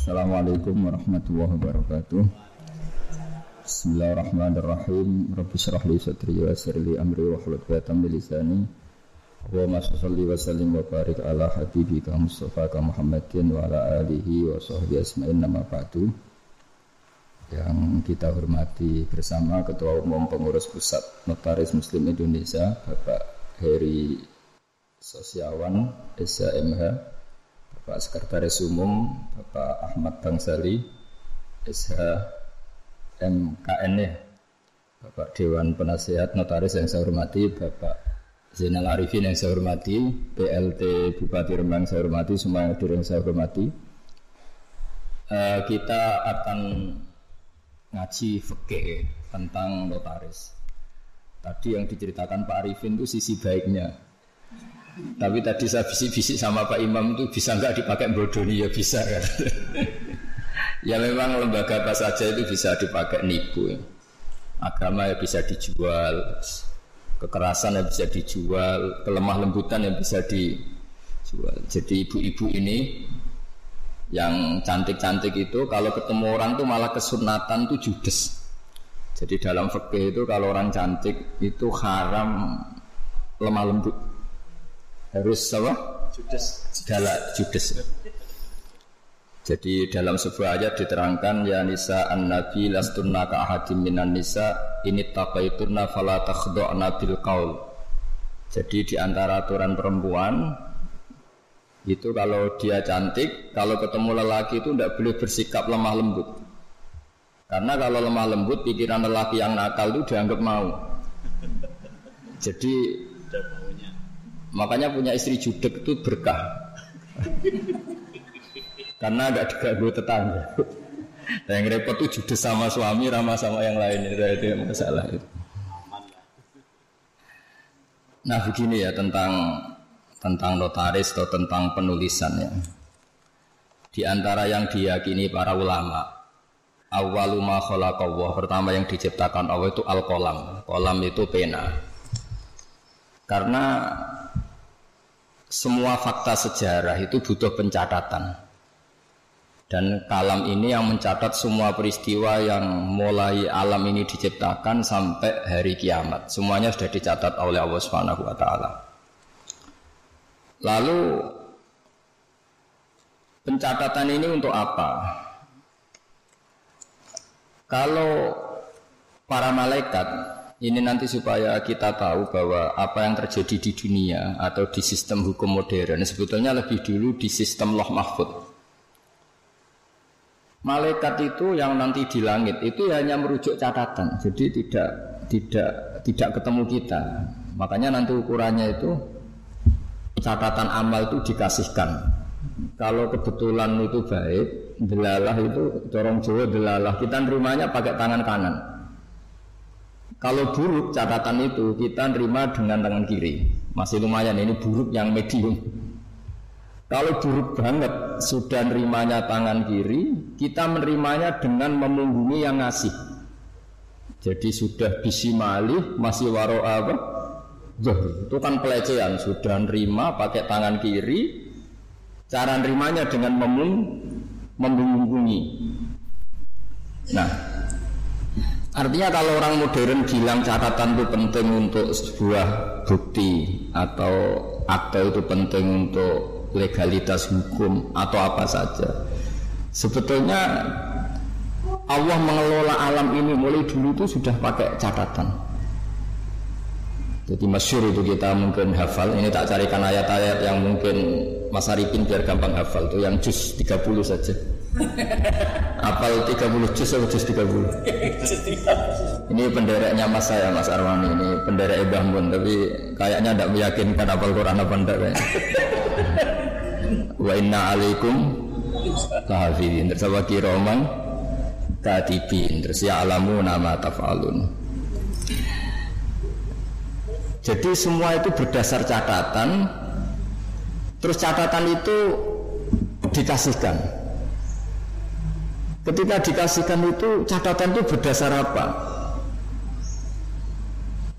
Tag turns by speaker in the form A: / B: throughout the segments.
A: Assalamualaikum warahmatullahi wabarakatuh. Bismillahirrahmanirrahim. Rabbi syrah li sadri wa yassir li amri wa hlul 'uqdatam min lisani. Wa sholli wa sallim wa barik ala habibika Mustafa ka Muhammadin wa ala alihi wa sahbihi asma'in nama ba'du. Yang kita hormati bersama Ketua Umum Pengurus Pusat Notaris Muslim Indonesia Bapak Heri Sosiawan SHMH Bapak Sekretaris Umum Bapak Ahmad Bangsali SH MKN ya. Bapak Dewan Penasehat Notaris yang saya hormati Bapak Zainal Arifin yang saya hormati PLT Bupati Rembang saya hormati semua yang yang saya hormati. Uh, kita akan ngaji fikih tentang notaris. Tadi yang diceritakan Pak Arifin itu sisi baiknya tapi tadi saya bisik-bisik sama Pak Imam itu bisa nggak dipakai bodoni ya bisa kan? ya memang lembaga apa saja itu bisa dipakai nipu. Ya. Agama ya bisa dijual, kekerasan yang bisa dijual, kelemah lembutan yang bisa dijual. Jadi ibu-ibu ini yang cantik-cantik itu kalau ketemu orang tuh malah kesunatan tuh judes. Jadi dalam fikih itu kalau orang cantik itu haram lemah lembut harus apa? Judes. Dalam judes. Jadi dalam sebuah ayat diterangkan ya nisa an nabi lastunna ka ahadim minan nisa ini tabaitunna fala takhdha'na bil qaul. Jadi di antara aturan perempuan itu kalau dia cantik, kalau ketemu lelaki itu tidak boleh bersikap lemah lembut. Karena kalau lemah lembut, pikiran lelaki yang nakal itu dianggap mau. Jadi Makanya punya istri judek itu berkah. Karena agak diganggu tetangga. Dan yang repot itu judes sama suami, ramah sama yang lain itu, itu yang masalah itu. Nah begini ya tentang tentang notaris atau tentang penulisan ya. Di antara yang diyakini para ulama, awaluma khalaqallah pertama yang diciptakan Allah itu al-qalam. Kolam itu pena. Karena semua fakta sejarah itu butuh pencatatan. Dan kalam ini yang mencatat semua peristiwa yang mulai alam ini diciptakan sampai hari kiamat. Semuanya sudah dicatat oleh Allah Subhanahu wa taala. Lalu pencatatan ini untuk apa? Kalau para malaikat ini nanti supaya kita tahu bahwa apa yang terjadi di dunia atau di sistem hukum modern sebetulnya lebih dulu di sistem loh mahfud. Malaikat itu yang nanti di langit itu hanya merujuk catatan, jadi tidak tidak tidak ketemu kita. Makanya nanti ukurannya itu catatan amal itu dikasihkan. Kalau kebetulan itu baik, delalah itu corong Jawa delalah kita nerimanya pakai tangan kanan. Kalau buruk catatan itu kita nerima dengan tangan kiri. Masih lumayan ini buruk yang medium. Kalau buruk banget sudah nerimanya tangan kiri, kita menerimanya dengan memunggungi yang ngasih. Jadi sudah bisimali masih waro apa? Itu kan pelecehan, sudah nerima pakai tangan kiri, cara nerimanya dengan memung memunggungi. Nah, Artinya kalau orang modern bilang catatan itu penting untuk sebuah bukti atau akte itu penting untuk legalitas hukum atau apa saja. Sebetulnya Allah mengelola alam ini mulai dulu itu sudah pakai catatan. Jadi masyur itu kita mungkin hafal. Ini tak carikan ayat-ayat yang mungkin Mas Arifin biar gampang hafal. Itu yang juz 30 saja. Apal 30 juz atau juz 30? ini pendereknya mas saya Mas Arwani. Ini penderek Ibah Mun tapi kayaknya tidak meyakinkan apal Quran apa enggak kayaknya. Wa inna alaikum kahafidin terus apa kiroman katibin. Terus ya alamu nama tafalun. Jadi semua itu berdasar catatan. Terus catatan itu dikasihkan Ketika dikasihkan itu catatan itu berdasar apa?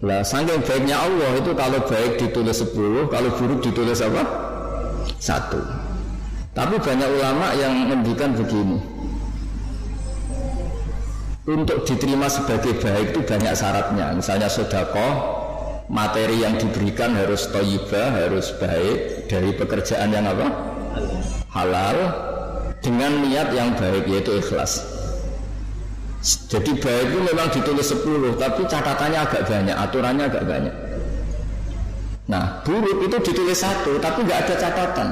A: Lah saking baiknya Allah itu kalau baik ditulis 10, kalau buruk ditulis apa? Satu. Tapi banyak ulama yang mendikan begini. Untuk diterima sebagai baik itu banyak syaratnya. Misalnya sodako, materi yang diberikan harus toyibah, harus baik dari pekerjaan yang apa? Halal dengan niat yang baik yaitu ikhlas. Jadi baik itu memang ditulis 10 tapi catatannya agak banyak, aturannya agak banyak. Nah buruk itu ditulis satu tapi nggak ada catatan.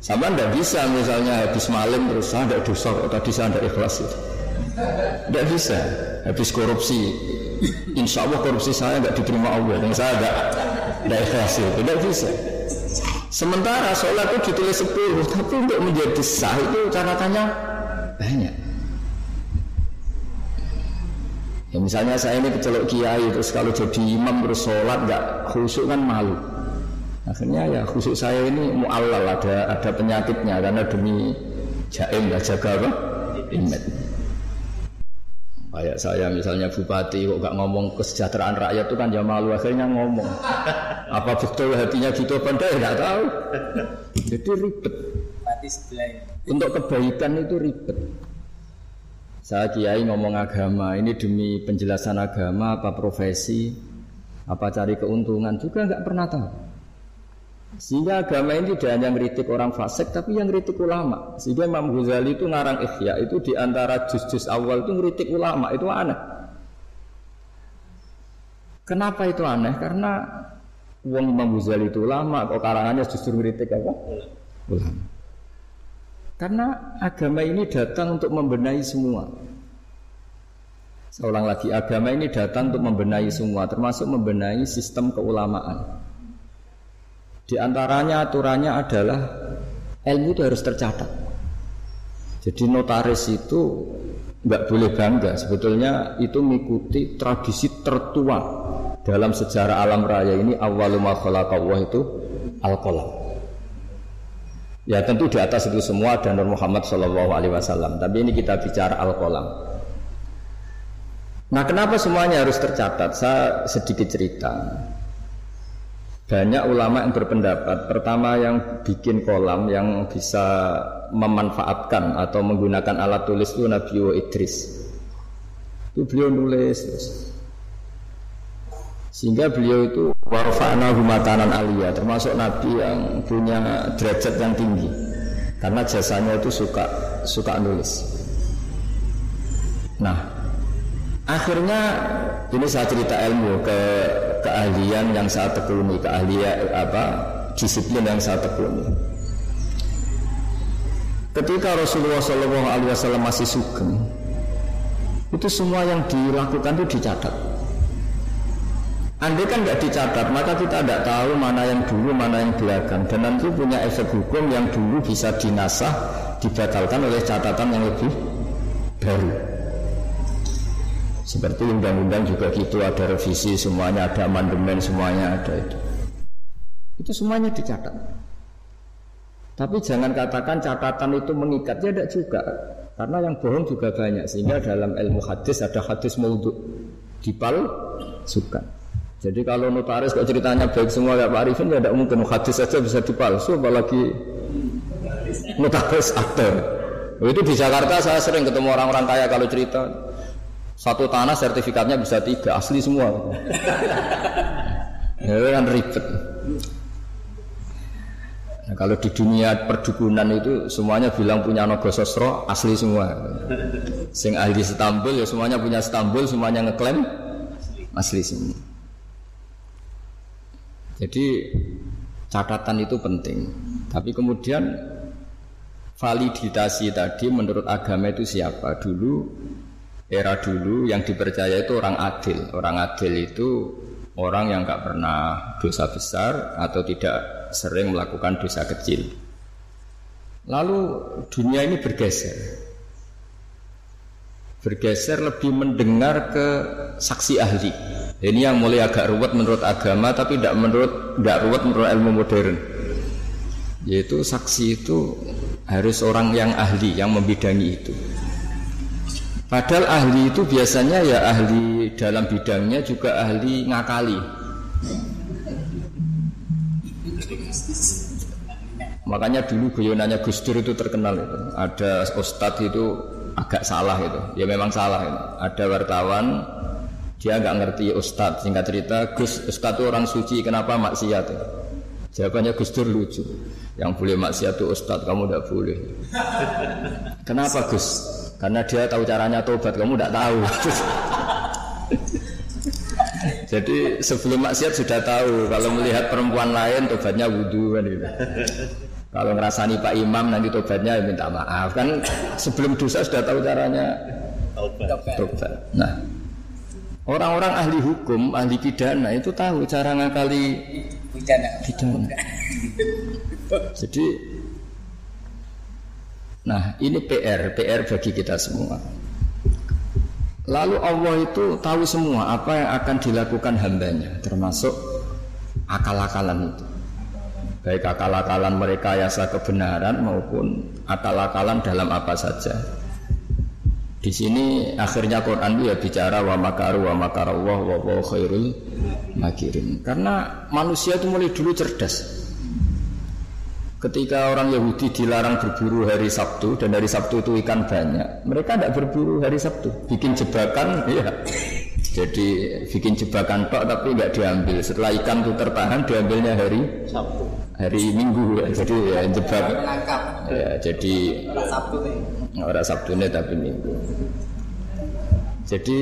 A: Sama ndak bisa misalnya habis malam terus saya ndak dosa tadi saya ndak ikhlas itu. Ndak bisa. Habis korupsi, insya Allah korupsi saya nggak diterima Allah dan saya nggak ndak ikhlas itu. Ndak bisa. Sementara sholat itu ditulis 10 tapi untuk menjadi sah itu catatannya banyak. Ya misalnya saya ini kecelok kiai terus kalau jadi imam terus sholat nggak khusyuk kan malu. Akhirnya ya khusyuk saya ini mu'allal ada ada penyakitnya karena demi jaim nggak jaga apa? Imam. Kayak saya misalnya bupati kok gak ngomong kesejahteraan rakyat itu kan ya malu akhirnya ngomong. Apa betul hatinya gitu apa enggak ya tahu. Jadi ribet. Untuk kebaikan itu ribet. Saya kiai ngomong agama, ini demi penjelasan agama, apa profesi, apa cari keuntungan juga nggak pernah tahu. Sehingga agama ini tidak hanya ngeritik orang fasik, tapi yang ngeritik ulama. Sehingga Imam Ghazali itu ngarang ikhya, itu di antara juz-juz awal itu ngeritik ulama, itu aneh. Kenapa itu aneh? Karena uang Imam Ghazali itu ulama, kok karangannya justru ngeritik apa? Ulama. Karena agama ini datang untuk membenahi semua. Seorang lagi, agama ini datang untuk membenahi semua, termasuk membenahi sistem keulamaan. Di antaranya aturannya adalah ilmu itu harus tercatat. Jadi notaris itu nggak boleh bangga. Sebetulnya itu mengikuti tradisi tertua dalam sejarah alam raya ini awalumma khalaqallah itu al-qalam. Ya tentu di atas itu semua ada Nur Muhammad Shallallahu Alaihi Wasallam. Tapi ini kita bicara al -Qalam. Nah kenapa semuanya harus tercatat? Saya sedikit cerita. Banyak ulama yang berpendapat Pertama yang bikin kolam Yang bisa memanfaatkan Atau menggunakan alat tulis itu Nabi Idris Itu beliau nulis sehingga beliau itu warfa'na humatanan aliyah termasuk nabi yang punya derajat yang tinggi. Karena jasanya itu suka suka nulis. Nah, akhirnya ini saya cerita ilmu ke keahlian yang saya tekuni, keahlian apa disiplin yang saya tekuni. Ketika Rasulullah SAW masih sugeng, itu semua yang dilakukan itu dicatat. Andai kan nggak dicatat, maka kita tidak tahu mana yang dulu, mana yang belakang. Dan nanti punya efek hukum yang dulu bisa dinasah, dibatalkan oleh catatan yang lebih baru. Seperti undang-undang juga gitu, ada revisi semuanya, ada amandemen semuanya ada itu. Itu semuanya dicatat. Tapi jangan katakan catatan itu mengikat, ya tidak juga. Karena yang bohong juga banyak, sehingga dalam ilmu hadis ada hadis maudhu dipal suka. Jadi kalau notaris kok ceritanya baik semua ya Pak Arifin ya tidak mungkin hadis saja bisa dipalsu apalagi notaris aktor. Itu di Jakarta saya sering ketemu orang-orang kaya kalau cerita satu tanah sertifikatnya bisa tiga asli semua. ya kan ribet. Nah, kalau di dunia perdukunan itu semuanya bilang punya nogo sosro asli semua. Sing ahli Istanbul ya semuanya punya Istanbul, semuanya ngeklaim asli semua. Jadi catatan itu penting. Tapi kemudian validitasi tadi menurut agama itu siapa? Dulu era dulu yang dipercaya itu orang adil. Orang adil itu orang yang nggak pernah dosa besar atau tidak sering melakukan dosa kecil. Lalu dunia ini bergeser. Bergeser lebih mendengar ke saksi ahli. Ini yang mulai agak ruwet menurut agama tapi tidak menurut tidak ruwet menurut ilmu modern. Yaitu saksi itu harus orang yang ahli yang membidangi itu. Padahal ahli itu biasanya ya ahli dalam bidangnya juga ahli ngakali. Makanya dulu guyonannya Gus Dur itu terkenal itu. Ada ustadz itu agak salah itu. Ya memang salah itu. Ada wartawan dia nggak ngerti ustadz. Singkat cerita Gus ustadz itu orang suci kenapa maksiat? itu? Jawabannya Gus Dur lucu. Yang boleh maksiat itu ustadz kamu tidak boleh. Kenapa Gus? Karena dia tahu caranya tobat kamu tidak tahu. Jadi sebelum maksiat sudah tahu kalau melihat perempuan lain tobatnya wudhu kan gitu. Kalau ngerasani Pak Imam nanti tobatnya ya minta maaf kan sebelum dosa sudah tahu caranya tobat. Nah, orang-orang ahli hukum, ahli pidana itu tahu cara ngakali pidana. pidana. Jadi, nah ini PR, PR bagi kita semua. Lalu Allah itu tahu semua apa yang akan dilakukan hambanya, termasuk akal-akalan itu baik akal-akalan mereka yasa kebenaran maupun akal-akalan dalam apa saja. Di sini akhirnya Quran ya bicara wa makaru wa makarallah wa wa khairul makirin. Karena manusia itu mulai dulu cerdas. Ketika orang Yahudi dilarang berburu hari Sabtu dan hari Sabtu itu ikan banyak, mereka tidak berburu hari Sabtu, bikin jebakan, ya. Jadi bikin jebakan tok tapi nggak diambil. Setelah ikan itu tertahan, diambilnya hari Sabtu hari Minggu ya. Jadi ya jebak. Ya, jadi Sabtu nih. Orang Sabtu nih tapi Minggu. Jadi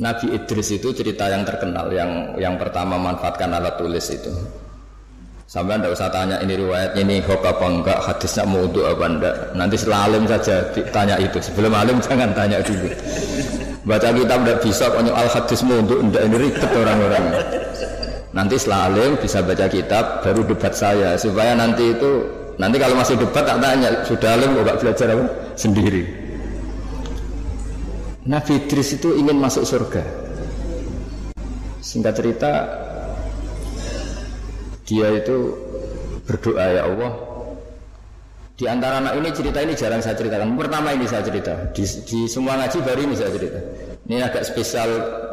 A: Nabi Idris itu cerita yang terkenal yang yang pertama manfaatkan alat tulis itu. Sampai anda usah tanya ini riwayat ini hoax apa enggak, hadisnya mau untuk apa enggak. Nanti setelah alim saja tanya itu. Sebelum alim jangan tanya dulu. Baca kitab tidak bisa konyol al hadis mau untuk enggak ini ribet orang-orang. Nanti setelah alim bisa baca kitab baru debat saya supaya nanti itu nanti kalau masih debat tak tanya sudah alim kok belajar apa sendiri. Nabi Idris itu ingin masuk surga. Singkat cerita dia itu berdoa ya Allah di antara anak ini cerita ini jarang saya ceritakan. Pertama ini saya cerita di, di semua ngaji baru ini saya cerita. Ini agak spesial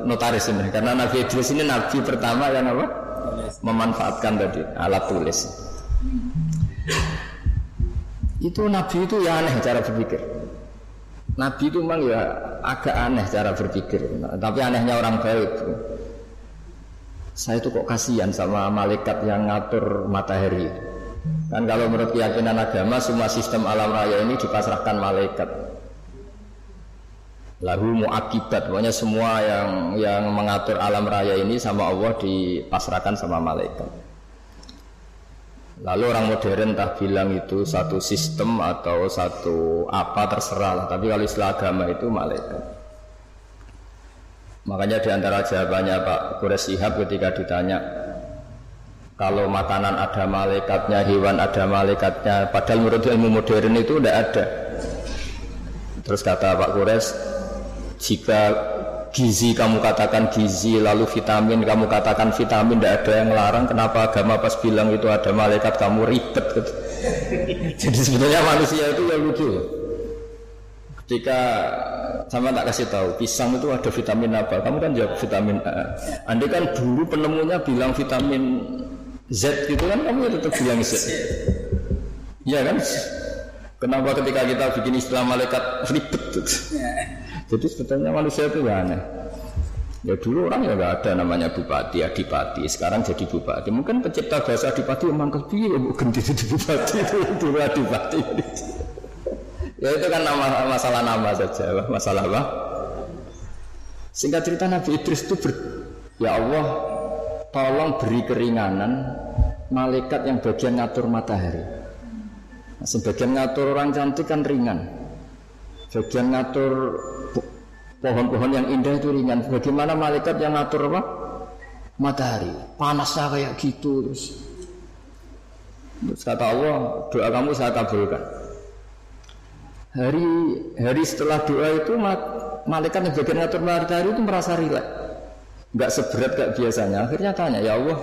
A: notaris ini karena Nabi Idris ini nabi pertama yang apa? Memanfaatkan tadi alat tulis. Itu nabi itu ya aneh cara berpikir. Nabi itu memang ya agak aneh cara berpikir. Tapi anehnya orang baik. Saya itu kok kasihan sama malaikat yang ngatur matahari. Kan kalau menurut keyakinan agama semua sistem alam raya ini dipasrahkan malaikat. Lahu muakibat. Pokoknya semua yang yang mengatur alam raya ini sama Allah dipasrahkan sama malaikat. Lalu orang modern tak bilang itu satu sistem atau satu apa terserah lah. Tapi kalau istilah agama itu malaikat makanya di antara jawabannya Pak Kures Sihab ketika ditanya kalau makanan ada malaikatnya, hewan ada malaikatnya, padahal menurut ilmu modern itu tidak ada. Terus kata Pak Kures, jika gizi kamu katakan gizi lalu vitamin kamu katakan vitamin tidak ada yang larang kenapa agama pas bilang itu ada malaikat kamu ribet jadi sebetulnya manusia itu ya lucu ketika sama tak kasih tahu pisang itu ada vitamin apa kamu kan jawab vitamin A andai kan dulu penemunya bilang vitamin Z gitu kan kamu ya tetap bilang Z ya kan kenapa ketika kita bikin istilah malaikat ribet gitu. Jadi sebetulnya manusia itu ya aneh. Ya dulu orang ya nggak ada namanya bupati, adipati. Sekarang jadi bupati. Mungkin pencipta bahasa adipati emang piye ya ganti jadi bupati itu dulu adipati. Ya itu kan nama masalah nama saja, masalah apa? Singkat cerita Nabi Idris itu ber, ya Allah tolong beri keringanan malaikat yang bagian ngatur matahari. Nah, sebagian ngatur orang cantik kan ringan. Bagian ngatur pohon-pohon yang indah itu ringan. Bagaimana malaikat yang ngatur apa? Matahari. Panasnya kayak gitu terus. Terus kata Allah, doa kamu saya kabulkan. Hari hari setelah doa itu malaikat yang bagian ngatur matahari itu merasa rileks. Enggak seberat kayak biasanya. Akhirnya tanya, "Ya Allah,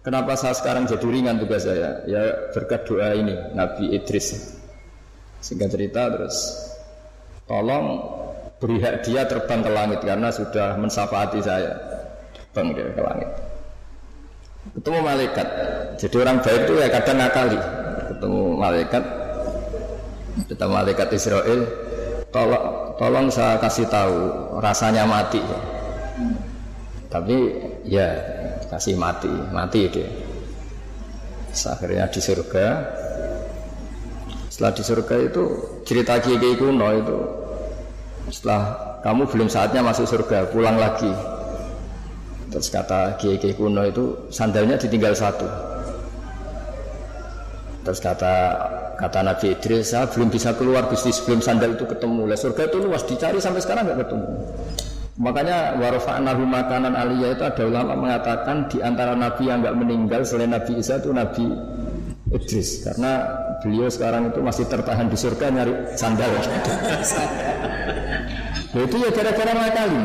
A: kenapa saya sekarang jadi ringan tugas saya?" Ya berkat doa ini Nabi Idris. Singkat cerita terus tolong beri hak dia terbang ke langit karena sudah mensafaati saya terbang dia ke langit ketemu malaikat Jadi orang baik itu ya kadang ngakali ketemu malaikat, ketemu malaikat Israel, tolong tolong saya kasih tahu rasanya mati. Tapi ya kasih mati, mati dia. Akhirnya di surga. Setelah di surga itu cerita kiai kuno itu setelah kamu belum saatnya masuk surga, pulang lagi. Terus kata kiai kuno itu sandalnya ditinggal satu. Terus kata kata Nabi Idris, saya belum bisa keluar Gusti sebelum sandal itu ketemu. Lah surga itu luas dicari sampai sekarang nggak ketemu. Makanya warofa'nahu makanan aliyah itu ada ulama mengatakan di antara nabi yang nggak meninggal selain Nabi Isa itu Nabi Idris karena beliau sekarang itu masih tertahan di surga nyari sandal. nah, itu ya gara-gara ngakalin.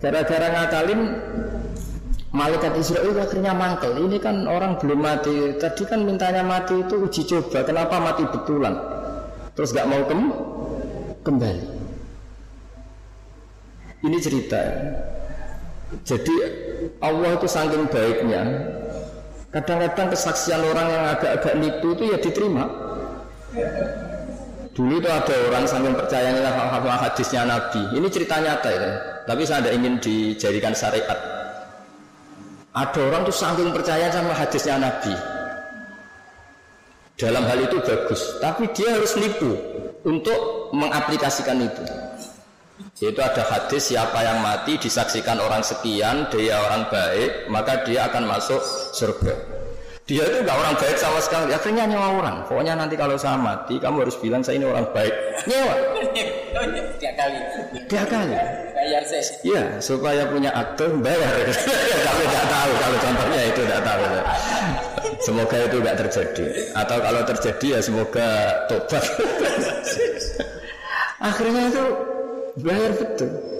A: Gara-gara ngakalin Malaikat Israel akhirnya mantel. Ini kan orang belum mati. Tadi kan mintanya mati itu uji coba. Kenapa mati betulan? Terus gak mau kem kembali. Ini cerita. Jadi Allah itu saking baiknya. Kadang-kadang kesaksian orang yang agak-agak nipu itu ya diterima. Dulu itu ada orang saking percayanya hal-hal hadisnya Nabi. Ini cerita nyata ya. Tapi saya tidak ingin dijadikan syariat. Ada orang tuh saking percaya sama hadisnya Nabi. Dalam hal itu bagus, tapi dia harus nipu untuk mengaplikasikan itu. Yaitu ada hadis siapa yang mati disaksikan orang sekian, dia orang baik, maka dia akan masuk surga. Dia itu nggak orang baik sama sekali, akhirnya nyewa orang. Pokoknya nanti kalau saya mati, kamu harus bilang saya ini orang baik. Nyewa.
B: Tiga kali.
A: Tiga kali.
B: Bayar saya.
A: Iya, supaya punya akte bayar. Tapi nggak tahu kalau contohnya itu nggak tahu. Semoga itu nggak terjadi. Atau kalau terjadi ya semoga tobat. Akhirnya itu bayar betul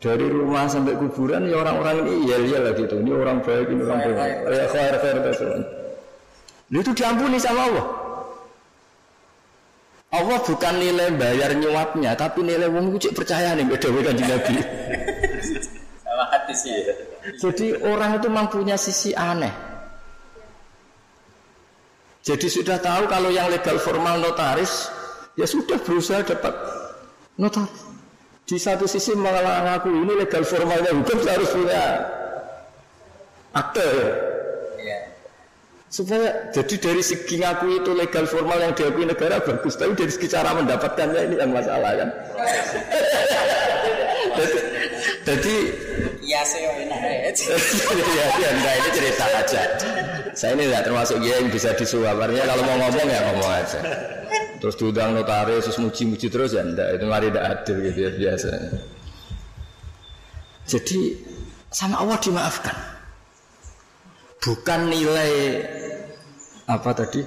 A: dari rumah sampai kuburan ya orang-orang ini iya iya lah gitu. Ini orang baik ini orang baik. ya khair khair itu diampuni sama Allah. Allah bukan nilai bayar nyuapnya tapi nilai wong cek percaya nih beda beda di Nabi.
B: Sama hati sih
A: jadi orang itu mempunyai sisi aneh. Jadi sudah tahu kalau yang legal formal notaris ya sudah berusaha dapat notaris di satu sisi mengaku ini legal formalnya hukum harus punya akte ya. Supaya jadi dari segi ngaku itu legal formal yang diakui negara bagus, tapi dari segi cara mendapatkannya ini yang masalah kan. jadi, jadi
B: Iya saya enak
A: ya, ya, enggak ini cerita aja. Saya ini tidak termasuk dia yang bisa disuap. Artinya kalau mau ngomong ya ngomong aja. Terus diundang notaris, terus muji-muji terus ya enggak, itu mari tidak adil gitu ya biasa. Jadi sama Allah dimaafkan. Bukan nilai apa tadi?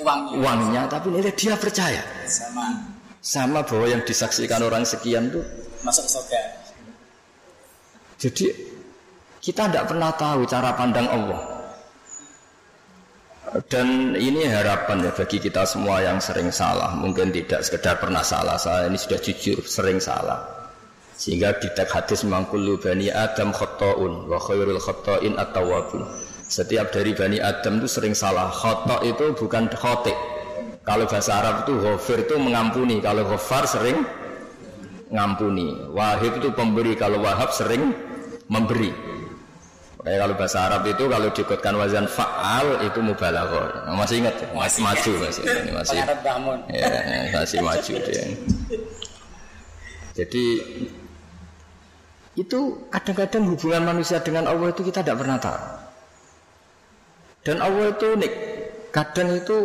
B: Uangnya.
A: Uangnya, tapi nilai dia percaya.
B: Sama.
A: Sama bahwa yang disaksikan orang sekian tuh
B: masuk surga.
A: Jadi kita tidak pernah tahu cara pandang Allah. Dan ini harapan ya bagi kita semua yang sering salah. Mungkin tidak sekedar pernah salah. Saya ini sudah jujur sering salah. Sehingga di teks hadis mangkulu bani Adam khotoun wa khairul khotoin at-tawabun. Setiap dari bani Adam itu sering salah. Khoto itu bukan khotik. Kalau bahasa Arab itu ghafir itu mengampuni. Kalau ghafar sering ngampuni. Wahib itu pemberi. Kalau wahab sering memberi. Kayak kalau bahasa Arab itu kalau diikutkan wazan faal itu mubalaghah. Masih ingat? Masih maju masih. Ini masih. Ya, masih maju dia. Jadi itu kadang-kadang hubungan manusia dengan Allah itu kita tidak pernah tahu. Dan Allah itu unik. Kadang itu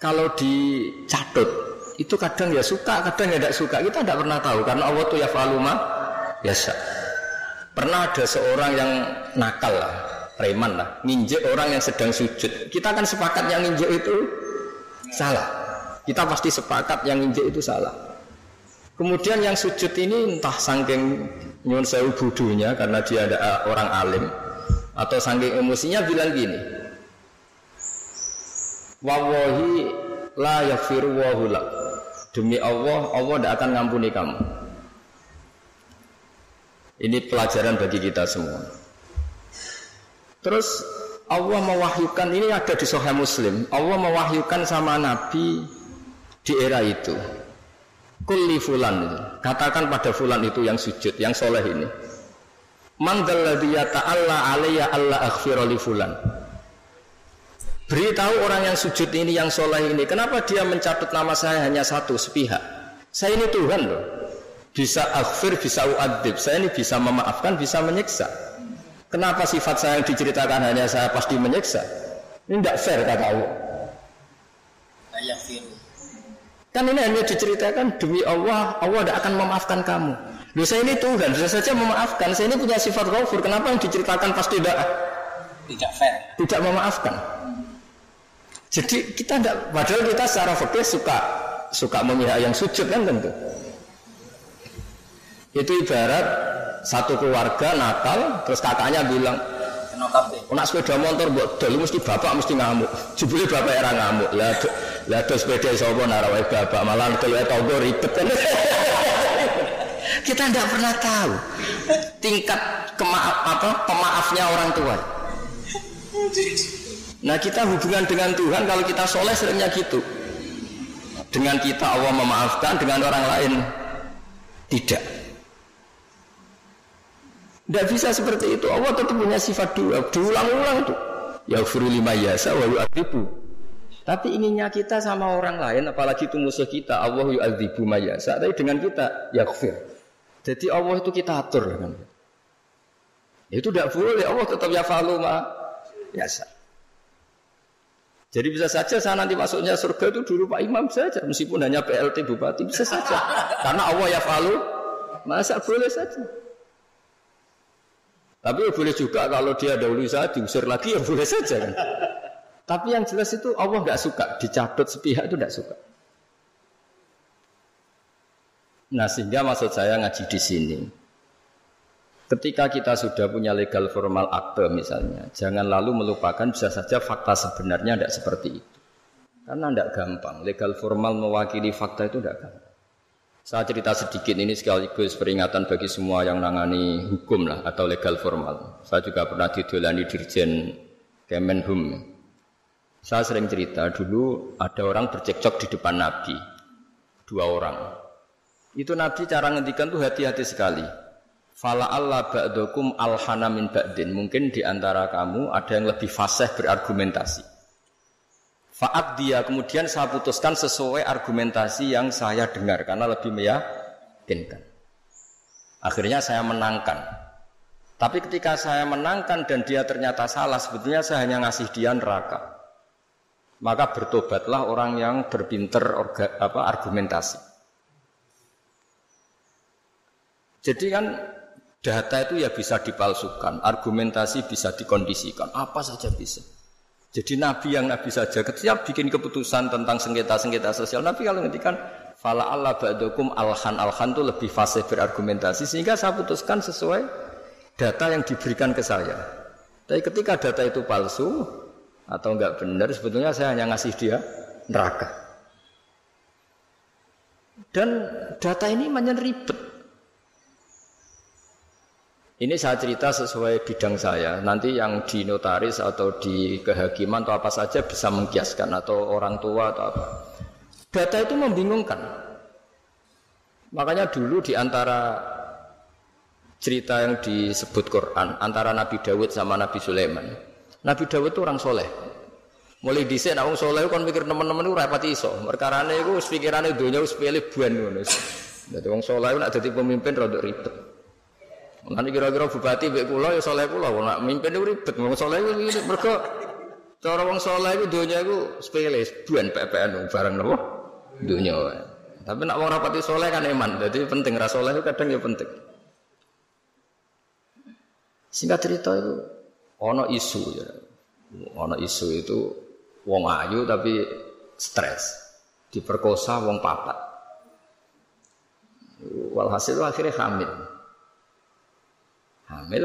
A: kalau dicatut itu kadang ya suka, kadang ya tidak suka. Kita tidak pernah tahu karena Allah itu ya faluma biasa. Pernah ada seorang yang nakal lah, preman lah, nginjek orang yang sedang sujud. Kita kan sepakat yang nginjek itu salah. Kita pasti sepakat yang nginjek itu salah. Kemudian yang sujud ini entah sangking nyun sewu budunya karena dia ada orang alim atau sangking emosinya bilang gini. Wawahi la wahula. Demi Allah, Allah tidak akan ngampuni kamu. Ini pelajaran bagi kita semua. Terus Allah mewahyukan ini ada di Sahih Muslim. Allah mewahyukan sama Nabi di era itu. Kulli fulan itu. Katakan pada fulan itu yang sujud, yang soleh ini. Man dzalladzi yata'alla alayya alla li fulan. Beritahu orang yang sujud ini, yang soleh ini, kenapa dia mencatat nama saya hanya satu, sepihak? Saya ini Tuhan loh. Bisa aghfir, bisa uadib. Saya ini bisa memaafkan, bisa menyiksa. Kenapa sifat saya yang diceritakan hanya saya pasti menyiksa? Ini tidak fair kata Allah. Kan ini hanya diceritakan demi Allah, Allah tidak akan memaafkan kamu. Loh saya ini Tuhan, bisa saja memaafkan. Saya ini punya sifat ghafur. Kenapa yang diceritakan pasti tidak
B: Tidak fair.
A: tidak memaafkan? Jadi kita tidak, padahal kita secara fikih suka suka memihak yang sujud kan tentu. Itu ibarat satu keluarga nakal, terus kakaknya bilang, nak sepeda motor buat dulu mesti bapak mesti ngamuk. Jebule bapak era ngamuk. Lah lah do sepeda sapa narawai bapak malah kalau tonggo ribet kan. Kita tidak pernah tahu tingkat kemaaf apa pemaafnya orang tua. Nah kita hubungan dengan Tuhan kalau kita soleh seringnya gitu. Dengan kita Allah memaafkan, dengan orang lain tidak. Tidak bisa seperti itu. Allah tetap punya sifat dua. Diulang-ulang itu. Ya lima yasa wa yu'adzibu. Tapi inginnya kita sama orang lain, apalagi itu musuh kita, Allah yu'adzibu mayasa. Tapi dengan kita, ya Jadi Allah itu kita atur. Kan? Itu tidak boleh. Allah tetap ya ma yasa. Jadi bisa saja saya nanti masuknya surga itu dulu Pak Imam saja, meskipun hanya PLT Bupati bisa saja. Karena Allah ya falu, masa boleh saja. Tapi ya boleh juga kalau dia dahulu saya diusir lagi ya boleh saja kan. Tapi yang jelas itu Allah nggak suka dicabut sepihak itu nggak suka. Nah sehingga maksud saya ngaji di sini. Ketika kita sudah punya legal formal akte misalnya, jangan lalu melupakan bisa saja fakta sebenarnya tidak seperti itu. Karena tidak gampang. Legal formal mewakili fakta itu tidak gampang. Saya cerita sedikit ini sekaligus peringatan bagi semua yang nangani hukum lah atau legal formal. Saya juga pernah didolani dirjen Kemenhum. Saya sering cerita dulu ada orang bercekcok di depan Nabi, dua orang. Itu Nabi cara ngendikan tuh hati-hati sekali. Fala Allah ba'dokum alhana min ba'din. Mungkin di antara kamu ada yang lebih fasih berargumentasi. Faat dia kemudian saya putuskan sesuai argumentasi yang saya dengar karena lebih meyakinkan. Akhirnya saya menangkan. Tapi ketika saya menangkan dan dia ternyata salah, sebetulnya saya hanya ngasih dia neraka. Maka bertobatlah orang yang berpinter orga, apa, argumentasi. Jadi kan data itu ya bisa dipalsukan, argumentasi bisa dikondisikan, apa saja bisa. Jadi Nabi yang Nabi saja ketika bikin keputusan tentang sengketa-sengketa sosial, Nabi kalau ngendikan fala Allah ba'dakum alhan alhan itu lebih fasih berargumentasi sehingga saya putuskan sesuai data yang diberikan ke saya. Tapi ketika data itu palsu atau enggak benar, sebetulnya saya hanya ngasih dia neraka. Dan data ini banyak ribet. Ini saya cerita sesuai bidang saya. Nanti yang di notaris atau di kehakiman atau apa saja bisa mengkiaskan atau orang tua atau apa. Data itu membingungkan. Makanya dulu di antara cerita yang disebut Quran antara Nabi Dawud sama Nabi Sulaiman. Nabi Dawud itu orang soleh. Mulai dhisik nek wong soleh kon mikir teman-teman itu rapati iso. Perkarane iku pikirane donya wis pilih buan ngono. Dadi wong soleh nek dadi pemimpin rada ribet. Nanti kira-kira bupati mbek kula ya saleh kula wong mimpin iku ribet wong saleh iku mergo cara wong saleh iku donya iku sepele buan PPN barang napa wae. Tapi nak wong rapati saleh kan iman. Jadi penting ra saleh itu kadang ya penting. Singkat cerita itu ono isu ya. Ono isu itu wong ayu tapi stres. Diperkosa wong papat. Walhasil akhirnya hamil hamil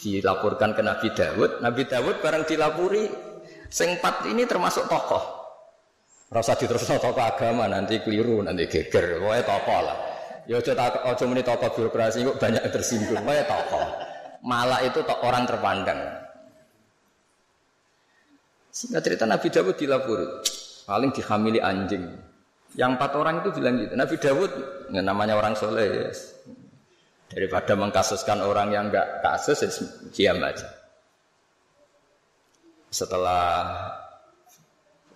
A: dilaporkan ke Nabi Dawud. Nabi Dawud barang dilapuri sing empat ini termasuk tokoh. Rasa diterusno tokoh agama nanti keliru nanti geger. Pokoknya tokoh lah. Ya tak aja muni tokoh birokrasi kok banyak tersinggung. Pokoknya tokoh. malak itu tok orang terpandang. Singkat cerita Nabi Dawud dilapuri, paling dihamili anjing. Yang empat orang itu bilang gitu. Nabi Dawud, ya namanya orang soleh, ya. Daripada mengkasuskan orang yang enggak kasus, ya diam aja. Setelah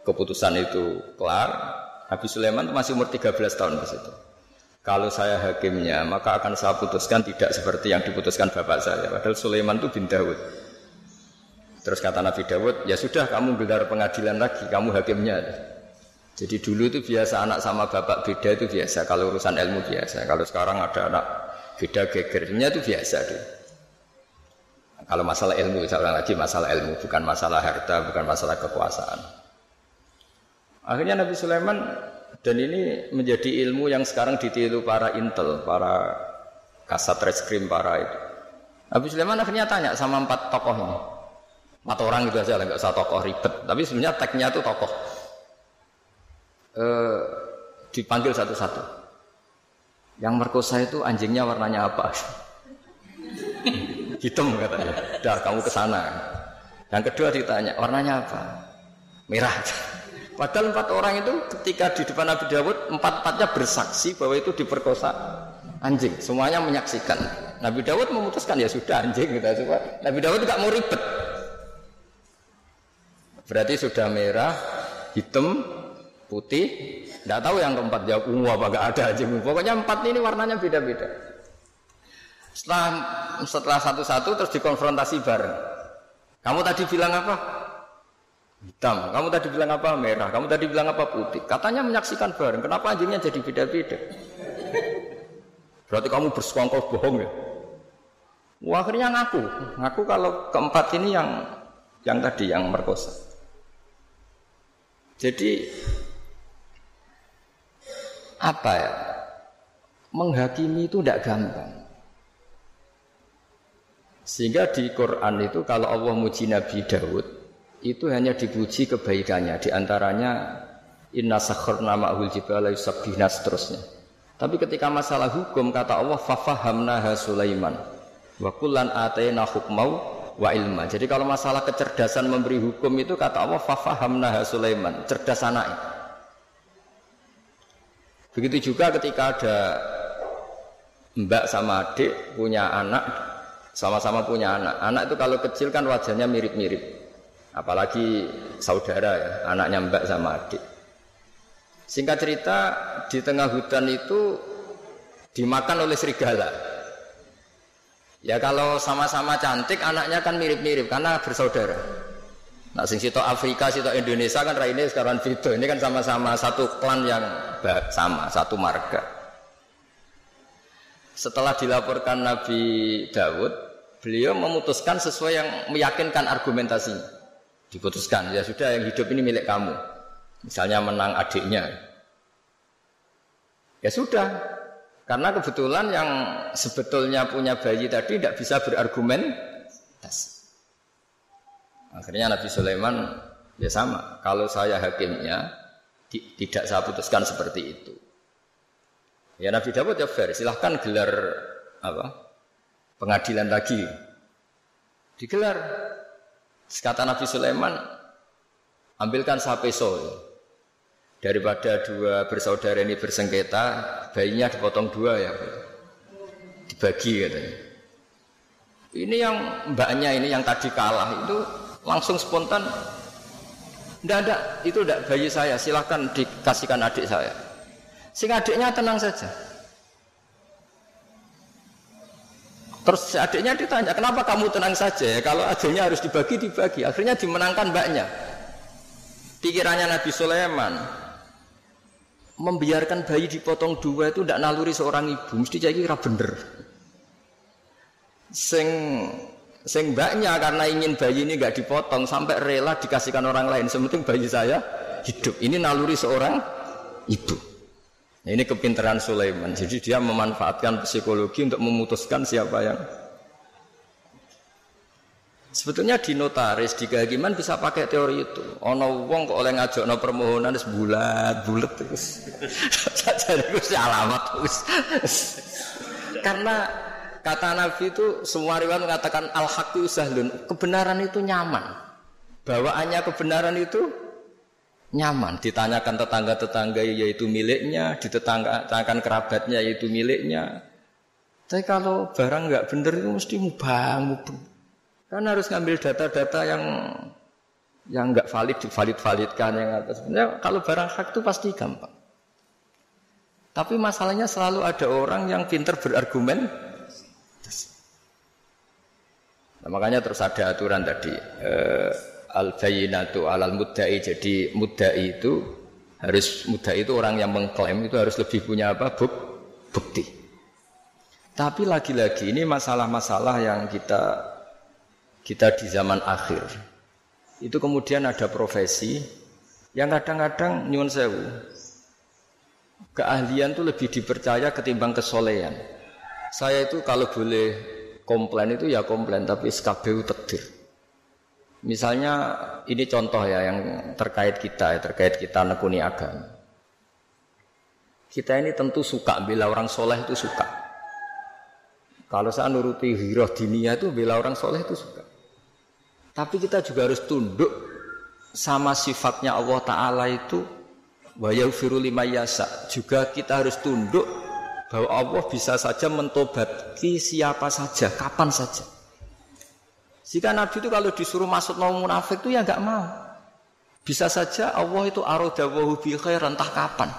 A: keputusan itu kelar, Nabi Sulaiman masih umur 13 tahun di situ. Kalau saya hakimnya, maka akan saya putuskan tidak seperti yang diputuskan bapak saya. Padahal Sulaiman itu bin Dawud. Terus kata Nabi Dawud, ya sudah kamu gelar pengadilan lagi, kamu hakimnya. Jadi dulu itu biasa anak sama bapak beda itu biasa. Kalau urusan ilmu biasa. Kalau sekarang ada anak beda gegernya itu biasa deh. Kalau masalah ilmu, saya lagi masalah ilmu, bukan masalah harta, bukan masalah kekuasaan. Akhirnya Nabi Sulaiman dan ini menjadi ilmu yang sekarang ditiru para intel, para kasat reskrim, para itu. Nabi Sulaiman akhirnya tanya sama empat tokoh ini. Empat orang itu aja, nggak usah tokoh ribet. Tapi sebenarnya tagnya itu tokoh. E, dipanggil satu-satu. Yang merkosa itu anjingnya warnanya apa? Hitam katanya. Dah kamu ke sana. Yang kedua ditanya, warnanya apa? Merah. Padahal empat orang itu ketika di depan Nabi Dawud empat-empatnya bersaksi bahwa itu diperkosa anjing. Semuanya menyaksikan. Nabi Dawud memutuskan ya sudah anjing gitu. Nabi Dawud tidak mau ribet. Berarti sudah merah, hitam, putih. Tidak tahu yang keempat jawab ungu apa gak ada anjing. Pokoknya empat ini warnanya beda-beda. Setelah setelah satu-satu terus dikonfrontasi bareng. Kamu tadi bilang apa? hitam. Kamu tadi bilang apa? Merah. Kamu tadi bilang apa? Putih. Katanya menyaksikan bareng. Kenapa anjingnya jadi beda-beda? Berarti kamu bersekongkol bohong ya? Wah, akhirnya ngaku. Ngaku kalau keempat ini yang yang tadi yang merkosa. Jadi apa ya? Menghakimi itu tidak gampang. Sehingga di Quran itu kalau Allah muji Nabi Daud, itu hanya dipuji kebaikannya di antaranya inna sakharna ma'hul jibala yusabbihna seterusnya tapi ketika masalah hukum kata Allah fafahamnaha Sulaiman wa kullan atayna hukmau wa ilma jadi kalau masalah kecerdasan memberi hukum itu kata Allah fafahamnaha Sulaiman cerdas anak begitu juga ketika ada mbak sama adik punya anak sama-sama punya anak anak itu kalau kecil kan wajahnya mirip-mirip Apalagi saudara ya, anaknya mbak sama adik. Singkat cerita, di tengah hutan itu dimakan oleh serigala. Ya kalau sama-sama cantik, anaknya kan mirip-mirip karena bersaudara. Nah, sing situ Afrika, situ Indonesia kan ini sekarang video. Ini kan sama-sama satu klan yang sama, satu marga. Setelah dilaporkan Nabi Dawud, beliau memutuskan sesuai yang meyakinkan argumentasinya diputuskan ya sudah yang hidup ini milik kamu misalnya menang adiknya ya sudah karena kebetulan yang sebetulnya punya bayi tadi tidak bisa berargumen akhirnya Nabi Sulaiman ya sama kalau saya hakimnya tidak saya putuskan seperti itu ya Nabi Dawud ya fair silahkan gelar apa pengadilan lagi digelar Kata Nabi Sulaiman, ambilkan sapeso. Daripada dua bersaudara ini bersengketa, bayinya dipotong dua ya. Dibagi katanya. Ini yang mbaknya ini yang tadi kalah itu langsung spontan tidak ada, itu tidak bayi saya, silahkan dikasihkan adik saya. Sing adiknya tenang saja. Terus adiknya ditanya, kenapa kamu tenang saja? Kalau adiknya harus dibagi, dibagi. Akhirnya dimenangkan mbaknya. Pikirannya Nabi Sulaiman, membiarkan bayi dipotong dua itu tidak naluri seorang ibu. Mesti jadi kira bener. Sing sing mbaknya karena ingin bayi ini nggak dipotong sampai rela dikasihkan orang lain. Sementing bayi saya hidup. Ini naluri seorang ibu. Nah, ini kepintaran Sulaiman. Jadi dia memanfaatkan psikologi untuk memutuskan siapa yang Sebetulnya di notaris, di kehakiman bisa pakai teori itu. Ono wong kok oleh ngajak no permohonan bulat bulat terus. Jadi itu alamat terus. Karena kata Nabi itu semua riwayat mengatakan al haqqu sahlun. Kebenaran itu nyaman. Bawaannya kebenaran itu nyaman. Ditanyakan tetangga-tetangga yaitu miliknya, ditetanggakan kerabatnya yaitu miliknya. Tapi kalau barang nggak benar itu mesti mubang, mubang. Kan harus ngambil data-data yang yang nggak valid divalid validkan yang atas. Sebenarnya kalau barang hak itu pasti gampang. Tapi masalahnya selalu ada orang yang pinter berargumen. Nah, makanya terus ada aturan tadi eh, al bayinatu alal muddai. Jadi muddai itu harus muddai itu orang yang mengklaim itu harus lebih punya apa Buk, bukti. Tapi lagi-lagi ini masalah-masalah yang kita kita di zaman akhir. Itu kemudian ada profesi yang kadang-kadang nyuwun sewu keahlian itu lebih dipercaya ketimbang kesolehan. Saya itu kalau boleh komplain itu ya komplain tapi SKBU tedir. Misalnya ini contoh ya yang terkait kita ya, terkait kita nekuni agama. Kita ini tentu suka bila orang soleh itu suka. Kalau saya nuruti hiroh dinia itu bila orang soleh itu suka. Tapi kita juga harus tunduk sama sifatnya Allah Ta'ala itu wa yaghfiru yasa. Juga kita harus tunduk bahwa Allah bisa saja mentobati siapa saja, kapan saja. Jika Nabi itu kalau disuruh masuk mau munafik itu ya nggak mau. Bisa saja Allah itu arodawahu bi khairan entah kapan.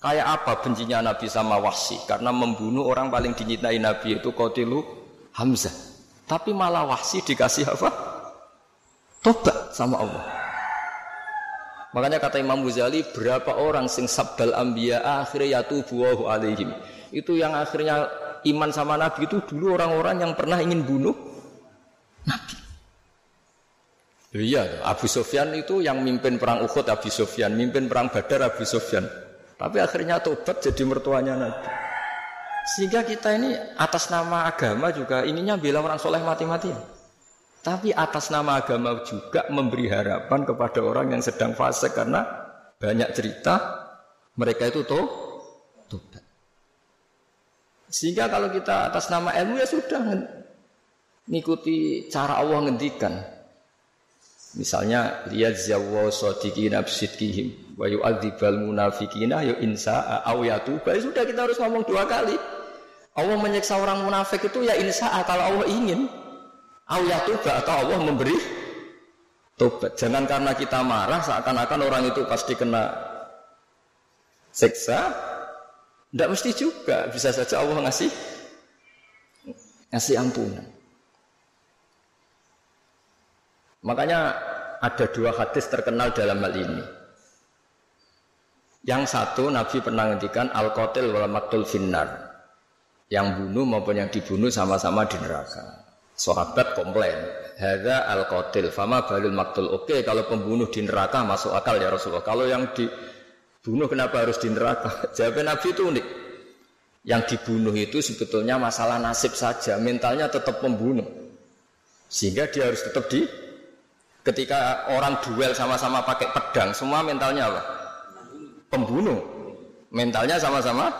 A: Kayak apa bencinya Nabi sama Wahsi? Karena membunuh orang paling dicintai Nabi itu Kotilu Hamzah. Tapi malah Wahsi dikasih apa? Tobat sama Allah. Makanya kata Imam Ghazali berapa orang sing sabdal ambia akhirnya yatubu alaihim. Itu yang akhirnya iman sama Nabi itu dulu orang-orang yang pernah ingin bunuh Nabi. Iya, Abu Sofyan itu yang mimpin perang Uhud Abu Sofyan, mimpin perang Badar Abu Sofyan. Tapi akhirnya tobat jadi mertuanya Nabi. Sehingga kita ini atas nama agama juga ininya bila orang soleh mati-matian. Tapi atas nama agama juga memberi harapan kepada orang yang sedang fase karena banyak cerita mereka itu toh tobat. Sehingga kalau kita atas nama ilmu ya sudah mengikuti cara Allah ngendikan. Misalnya lihat zawu sadiqina bisidqihim wa yu'adzibal munafiqina ya insa au yatuba. Ya sudah kita harus ngomong dua kali. Allah menyiksa orang munafik itu ya insa kalau Allah ingin. Allah tuba atau Allah memberi tobat. Jangan karena kita marah seakan-akan orang itu pasti kena siksa. Tidak mesti juga. Bisa saja Allah ngasih ngasih ampunan. Makanya ada dua hadis terkenal dalam hal ini. Yang satu Nabi pernah ngendikan al-qatil wal maktul finnar. Yang bunuh maupun yang dibunuh sama-sama di neraka. Sahabat komplain, Hada al qatil, fama balil maktul. Oke, kalau pembunuh di neraka masuk akal ya Rasulullah. Kalau yang dibunuh kenapa harus di neraka? Jawab Nabi itu unik. Yang dibunuh itu sebetulnya masalah nasib saja, mentalnya tetap pembunuh. Sehingga dia harus tetap di ketika orang duel sama-sama pakai pedang, semua mentalnya apa? Pembunuh. Mentalnya sama-sama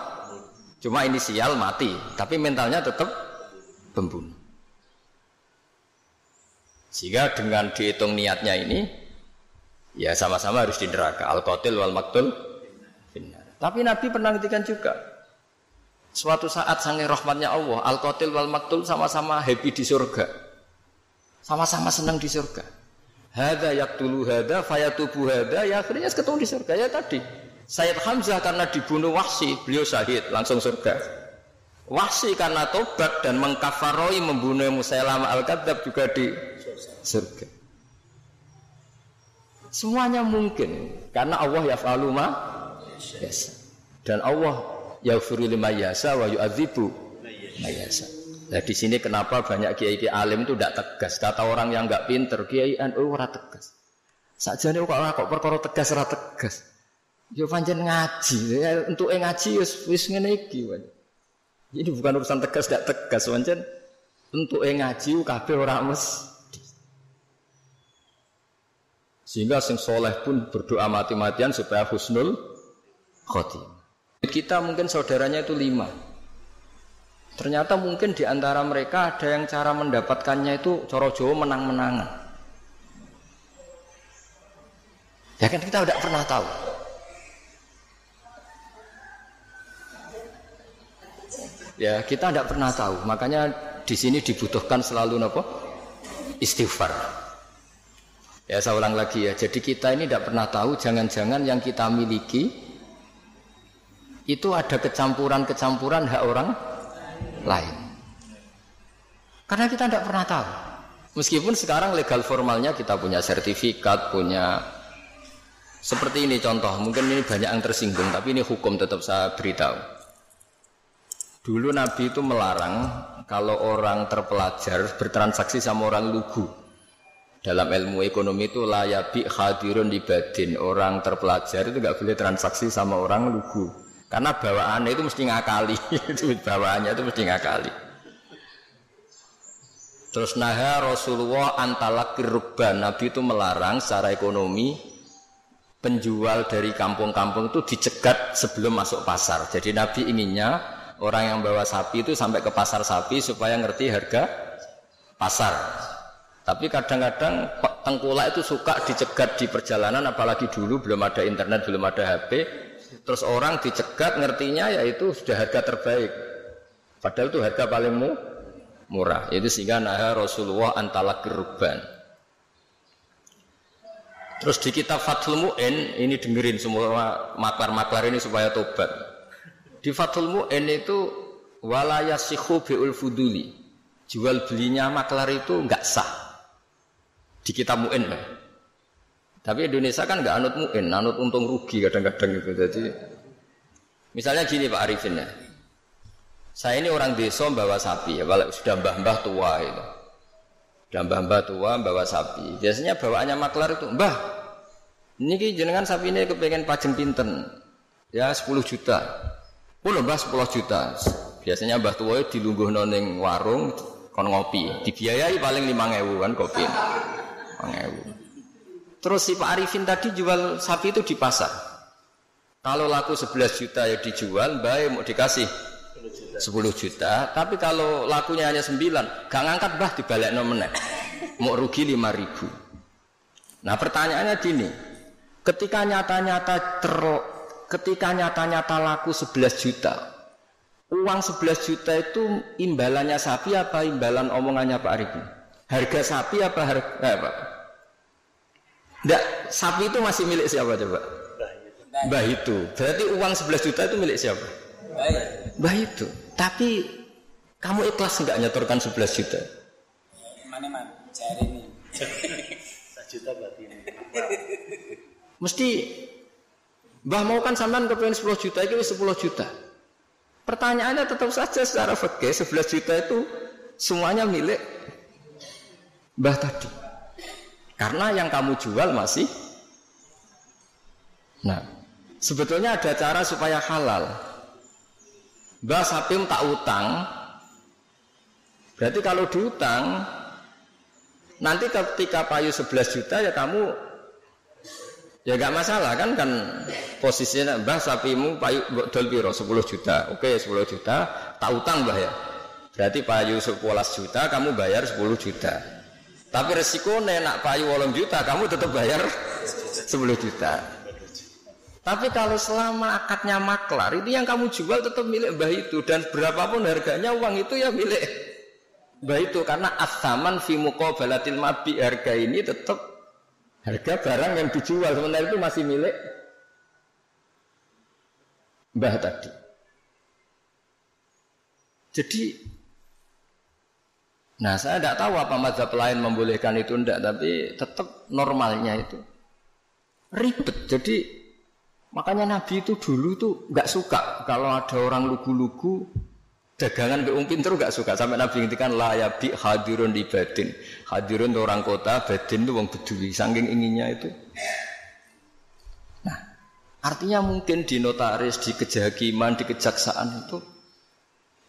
A: cuma inisial mati, tapi mentalnya tetap pembunuh. Sehingga dengan dihitung niatnya ini ya sama-sama harus di neraka. Al-qatil wal maktul Tapi Nabi pernah ngetikan juga suatu saat sange rahmatnya Allah, al-qatil wal maktul sama-sama happy di surga. Sama-sama senang di surga. Hada yaktulu hada fayatubu hada ya akhirnya ketemu di surga ya tadi. Sayyid Hamzah karena dibunuh Wahsi, beliau syahid langsung surga. Wahsi karena tobat dan mengkafaroi membunuh Musailamah al-Kadzab juga di surga. Semuanya mungkin karena Allah ya ma yasa. Dan Allah yaghfiru lima yasa wa yu'adzibu yasa. Nah di sini kenapa banyak kiai kiai alim itu tidak tegas. Kata orang yang nggak pinter, kiai NU ora tegas. Saja nih kok kok perkara tegas ora tegas. Yo pancen ngaji, ya, untuk ngaji wis wis ngene iki. Jadi bukan urusan tegas tidak tegas, pancen untuk ngaji kabeh ora mes sehingga sing soleh pun berdoa mati-matian supaya husnul khotim. Kita mungkin saudaranya itu lima. Ternyata mungkin di antara mereka ada yang cara mendapatkannya itu coro Jawa menang-menangan. Ya kan kita tidak pernah tahu. Ya kita tidak pernah tahu. Makanya di sini dibutuhkan selalu nopo istighfar. Ya saya ulang lagi ya. Jadi kita ini tidak pernah tahu. Jangan-jangan yang kita miliki itu ada kecampuran-kecampuran hak orang lain. Karena kita tidak pernah tahu. Meskipun sekarang legal formalnya kita punya sertifikat, punya seperti ini contoh. Mungkin ini banyak yang tersinggung, tapi ini hukum tetap saya beritahu. Dulu Nabi itu melarang kalau orang terpelajar bertransaksi sama orang lugu. Dalam ilmu ekonomi itu layabi hadirun ibadin. Orang terpelajar itu nggak boleh transaksi sama orang lugu. Karena bawaannya itu mesti ngakali. bawaannya itu mesti ngakali. Terus naha Rasulullah antalakir rubban. Nabi itu melarang secara ekonomi penjual dari kampung-kampung itu dicegat sebelum masuk pasar. Jadi Nabi inginnya orang yang bawa sapi itu sampai ke pasar sapi supaya ngerti harga pasar. Tapi kadang-kadang tengkulak itu suka dicegat di perjalanan apalagi dulu belum ada internet, belum ada HP, Terus orang dicegat ngertinya yaitu sudah harga terbaik. Padahal itu harga paling mu, murah. Itu sehingga nah Rasulullah antala keruban. Terus di kitab Fathul Mu'in, ini dengerin semua maklar-maklar ini supaya tobat. Di Fathul Mu'in itu walayasihu bi'ul fuduli. Jual belinya maklar itu enggak sah. Di kitab Mu'in. Tapi Indonesia kan nggak anut muin, anut untung rugi kadang-kadang itu. Jadi misalnya gini Pak Arifin ya. Saya ini orang desa bawa sapi ya, sudah mbah-mbah tua itu. Sudah mbah-mbah tua bawa sapi. Biasanya bawaannya maklar itu, "Mbah, ini jenengan sapi ini kepengen pajeng pinten." Ya 10 juta. Oh mbah 10 juta. Biasanya mbah tua itu dilungguh noning warung kon ngopi. Dibiayai paling 5000 kan kopi. 5000. Terus si Pak Arifin tadi jual sapi itu di pasar. Kalau laku 11 juta ya dijual, baik mau dikasih 10 juta. Tapi kalau lakunya hanya 9, gak ngangkat bah dibalik nomennya. Mau rugi 5 ribu. Nah pertanyaannya gini, ketika nyata-nyata ter, ketika nyata-nyata laku 11 juta, uang 11 juta itu imbalannya sapi apa imbalan omongannya Pak Arifin? Harga sapi apa harga eh, apa? Enggak, sapi itu masih milik siapa coba? Mbah itu. Berarti uang 11 juta itu milik siapa? Mbah itu. Tapi kamu ikhlas enggak nyetorkan 11 juta?
B: Mana man? Cari ini.
C: juta berarti ini.
A: Mesti Mbah mau kan sampean kepengen 10 juta itu 10 juta. Pertanyaannya tetap saja secara fakir 11 juta itu semuanya milik Mbah tadi. Karena yang kamu jual masih Nah, sebetulnya ada cara supaya halal. Mbak Sapim tak utang. Berarti kalau diutang nanti ketika payu 11 juta ya kamu ya gak masalah kan kan posisinya Mbah sapimu payu dol piro 10 juta. Oke, 10 juta tak utang Mbah ya. Berarti payu 11 juta kamu bayar 10 juta. Tapi resiko nak payu wolong juta, kamu tetap bayar 10 juta. Tapi kalau selama akadnya maklar, itu yang kamu jual tetap milik mbah itu dan berapapun harganya uang itu ya milik mbah itu karena asaman fi muqabalatil mabi harga ini tetap harga barang yang dijual sementara itu masih milik mbah tadi. Jadi Nah saya tidak tahu apa mazhab lain membolehkan itu ndak, tapi tetap normalnya itu ribet. Jadi makanya Nabi itu dulu tuh nggak suka kalau ada orang lugu-lugu dagangan ke pinter nggak suka sampai Nabi ngintikan ya bi hadirun di badin hadirun orang kota badin itu wong bedui saking inginnya itu nah artinya mungkin di notaris di kejahakiman di kejaksaan itu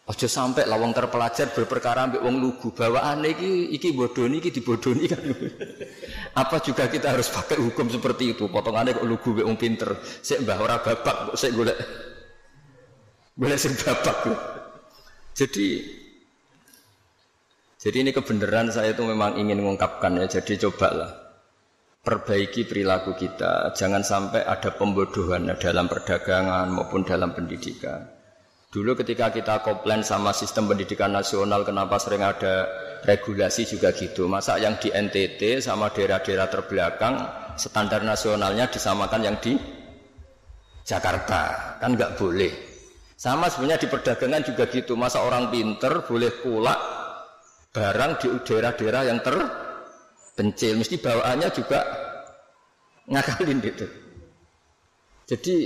A: Ojo sampai lawang terpelajar berperkara ambek wong lugu aneh iki iki bodoni iki dibodoni kan. Apa juga kita harus pakai hukum seperti itu? Potongannya kok lugu wong pinter. Sik mbah ora babak kok sik golek golek sing babak. Jadi jadi ini kebenaran saya itu memang ingin mengungkapkan ya. Jadi cobalah perbaiki perilaku kita. Jangan sampai ada pembodohan dalam perdagangan maupun dalam pendidikan. Dulu ketika kita komplain sama sistem pendidikan nasional, kenapa sering ada regulasi juga gitu. Masa yang di NTT sama daerah-daerah terbelakang standar nasionalnya disamakan yang di Jakarta, kan nggak boleh. Sama sebenarnya di perdagangan juga gitu. Masa orang pinter boleh pulak barang di daerah-daerah yang terpencil mesti bawaannya juga ngakalin gitu. Jadi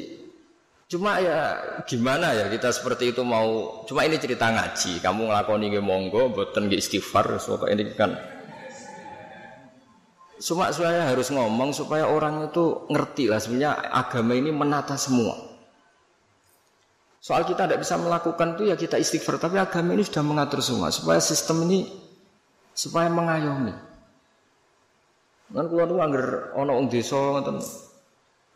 A: cuma ya gimana ya kita seperti itu mau cuma ini cerita ngaji. Kamu ngelakoni nge monggo buatan nge istighfar supaya ini kan. Cuma saya harus ngomong supaya orang itu ngerti lah sebenarnya agama ini menata semua Soal kita tidak bisa melakukan itu ya kita istighfar. Tapi agama ini sudah mengatur semua supaya sistem ini supaya mengayomi. Kan kulo nu angger ana wong desa ngoten.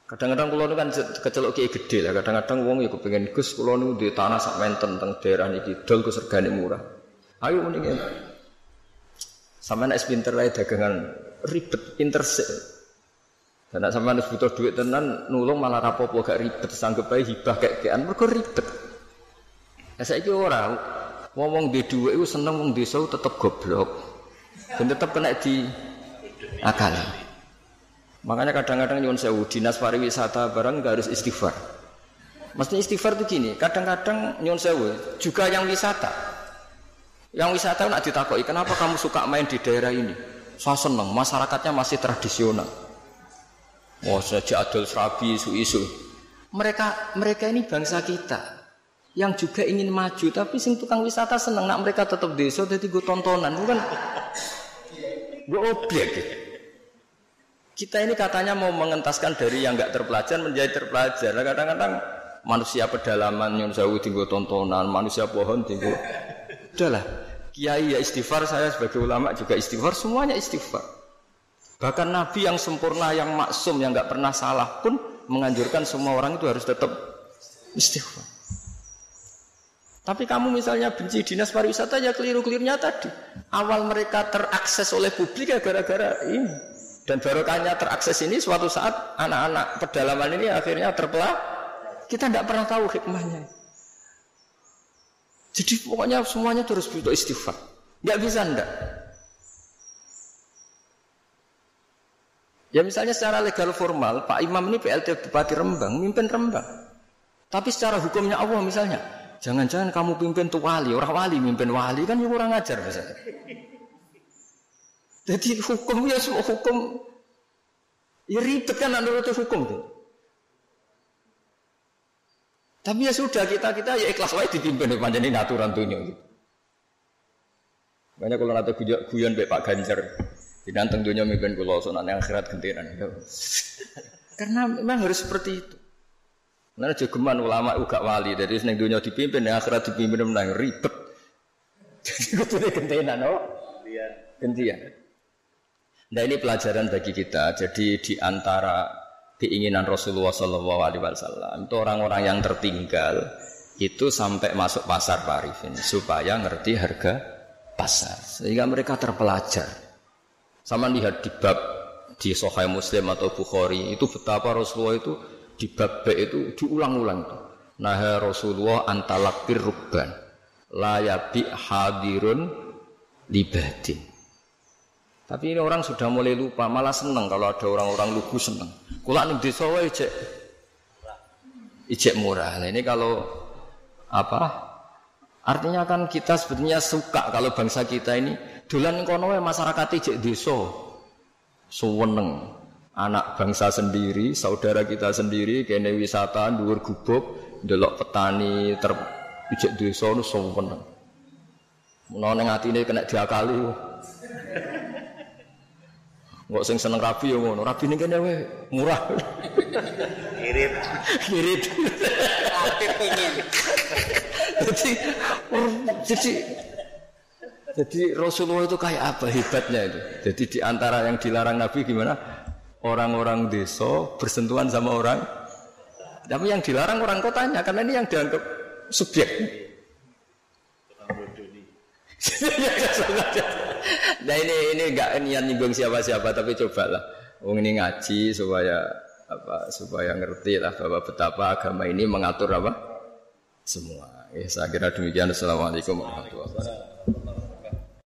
A: Kadang-kadang kulo kan kecelok kiai gede lah. Kadang-kadang wong ya kepengin Gus kulo nu di tanah sak menten teng daerah niki dol Gus regane murah. Ayo mending Sampeyan es pinter wae dagangan ribet pinter. Dan nak sampean butuh duit tenan nulung malah rapopo gak ribet sanggup ae hibah kayak kean mergo ribet. Ya saiki ora ngomong di duit itu seneng wong desa tetep goblok. Dan tetep kena di akal. Makanya kadang-kadang nyuwun sewu dinas pariwisata barang gak harus istighfar. Mesti istighfar itu gini, kadang-kadang nyuwun sewu juga yang wisata. Yang wisata nak ditakoki, kenapa kamu suka main di daerah ini? Saya seneng, masyarakatnya masih tradisional. Wah, saja adol serabi isu-isu. Mereka mereka ini bangsa kita yang juga ingin maju, tapi sing tukang wisata seneng nak mereka tetap desa jadi gue tontonan, bukan gue objek. Kita ini katanya mau mengentaskan dari yang nggak terpelajar menjadi terpelajar. Nah, kadang-kadang manusia pedalaman yang jauh tinggal tontonan, manusia pohon tinggal. Udahlah, kiai ya istighfar, saya sebagai ulama juga istighfar, semuanya istighfar. Bahkan Nabi yang sempurna, yang maksum, yang nggak pernah salah pun menganjurkan semua orang itu harus tetap istighfar. Tapi kamu misalnya benci dinas pariwisata ya keliru-kelirunya tadi. Awal mereka terakses oleh publik ya gara-gara ini. Dan barokahnya terakses ini suatu saat anak-anak pedalaman ini akhirnya terpelah. Kita tidak pernah tahu hikmahnya. Jadi pokoknya semuanya terus butuh istighfar. Nggak bisa ndak. Ya misalnya secara legal formal, Pak Imam ini PLT Bupati Rembang, mimpin Rembang. Tapi secara hukumnya Allah misalnya, jangan-jangan kamu pimpin tuh wali, orang wali mimpin wali kan ya kurang ajar misalnya. Jadi hukum ya semua hukum ya ribet kan menurut hukum tuh. Tapi ya sudah kita kita ya ikhlas wae dipimpin panjang ini aturan dunia gitu. Banyak kalau nanti guyon Pak Ganjar, Dinanteng dunia mimpin kulo sonan yang akhirat gentenan. Karena memang harus seperti itu. Karena jogeman ulama juga wali dari seneng dunia dipimpin yang akhirat dipimpin menang ribet. Jadi kudu gentenan oh. Gantian. Nah ini pelajaran bagi kita. Jadi di antara keinginan Rasulullah Shallallahu Alaihi Wasallam itu orang-orang yang tertinggal itu sampai masuk pasar Parifin supaya ngerti harga pasar sehingga mereka terpelajar. Sama lihat di bab di Sahih Muslim atau Bukhari itu betapa Rasulullah itu di bab B itu diulang-ulang itu. Nah Rasulullah antalakir rubban layabi hadirun libadin. Tapi ini orang sudah mulai lupa, malah seneng kalau ada orang-orang lugu seneng. Kulak nih wae ijek ijek murah. Nah ini kalau apa? Artinya kan kita sebetulnya suka kalau bangsa kita ini Dolan kono masyarakat ijek desa. Suweneng. Anak bangsa sendiri, saudara kita sendiri kene wisata dhuwur gubuk, ndelok petani ter ijek desa nu suweneng. Menawa ning atine kena diakali. Nggak sing seneng rabi ya ngono. Rabi ning kene wae murah.
C: Irit.
A: Irit.
B: Tapi pengen.
A: Jadi, jadi jadi Rasulullah itu kayak apa hebatnya itu. Jadi di antara yang dilarang Nabi gimana? Orang-orang desa bersentuhan sama orang. Tapi yang dilarang orang kotanya karena ini yang dianggap subjek. nah ini ini enggak niat nyinggung siapa-siapa tapi cobalah. Wong ini ngaji supaya apa supaya ngerti lah bahwa betapa agama ini mengatur apa semua. Ya, saya kira demikian. Assalamualaikum warahmatullahi wabarakatuh.